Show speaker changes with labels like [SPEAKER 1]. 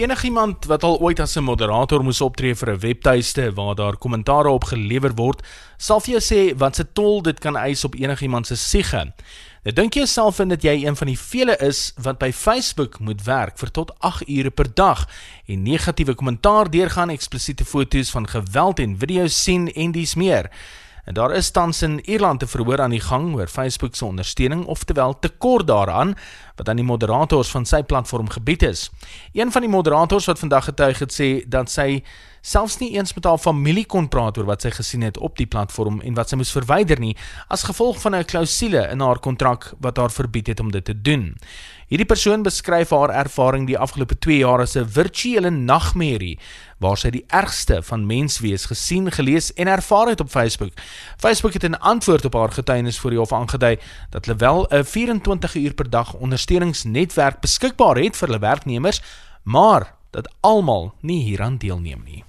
[SPEAKER 1] Enigiemand wat al ooit as 'n moderator moes optree vir 'n webtuiste waar daar kommentare op gelewer word, sal vir jou sê wat se tol dit kan eis op enigiemand se siege. Nou dink jy self in dat jy een van die vele is wat by Facebook moet werk vir tot 8 ure per dag en negatiewe kommentaar deurgaan, eksplisiete foto's van geweld en video's sien en dis meer. En daar is tans in Ierland 'n verhoor aan die gang oor Facebook se ondersteuning of terwyl tekort daaraan wat aan die moderators van sy platform gebied is. Een van die moderators wat vandag getuig het sê dat sy selfs nie eens met haar familie kon praat oor wat sy gesien het op die platform en wat sy moes verwyder nie as gevolg van 'n klousule in haar kontrak wat haar verbied het om dit te doen. Hierdie persoon beskryf haar ervaring die afgelope 2 jaar as 'n virtuele nagmerrie waar sy die ergste van menswees gesien, gelees en ervaar het op Facebook. Facebook het 'n antwoord op haar getuienis voor die hof aangedui dat hulle wel 'n 24 uur per dag ondersteuningsnetwerk beskikbaar het vir hulle werknemers, maar dat almal nie hieraan deelneem nie.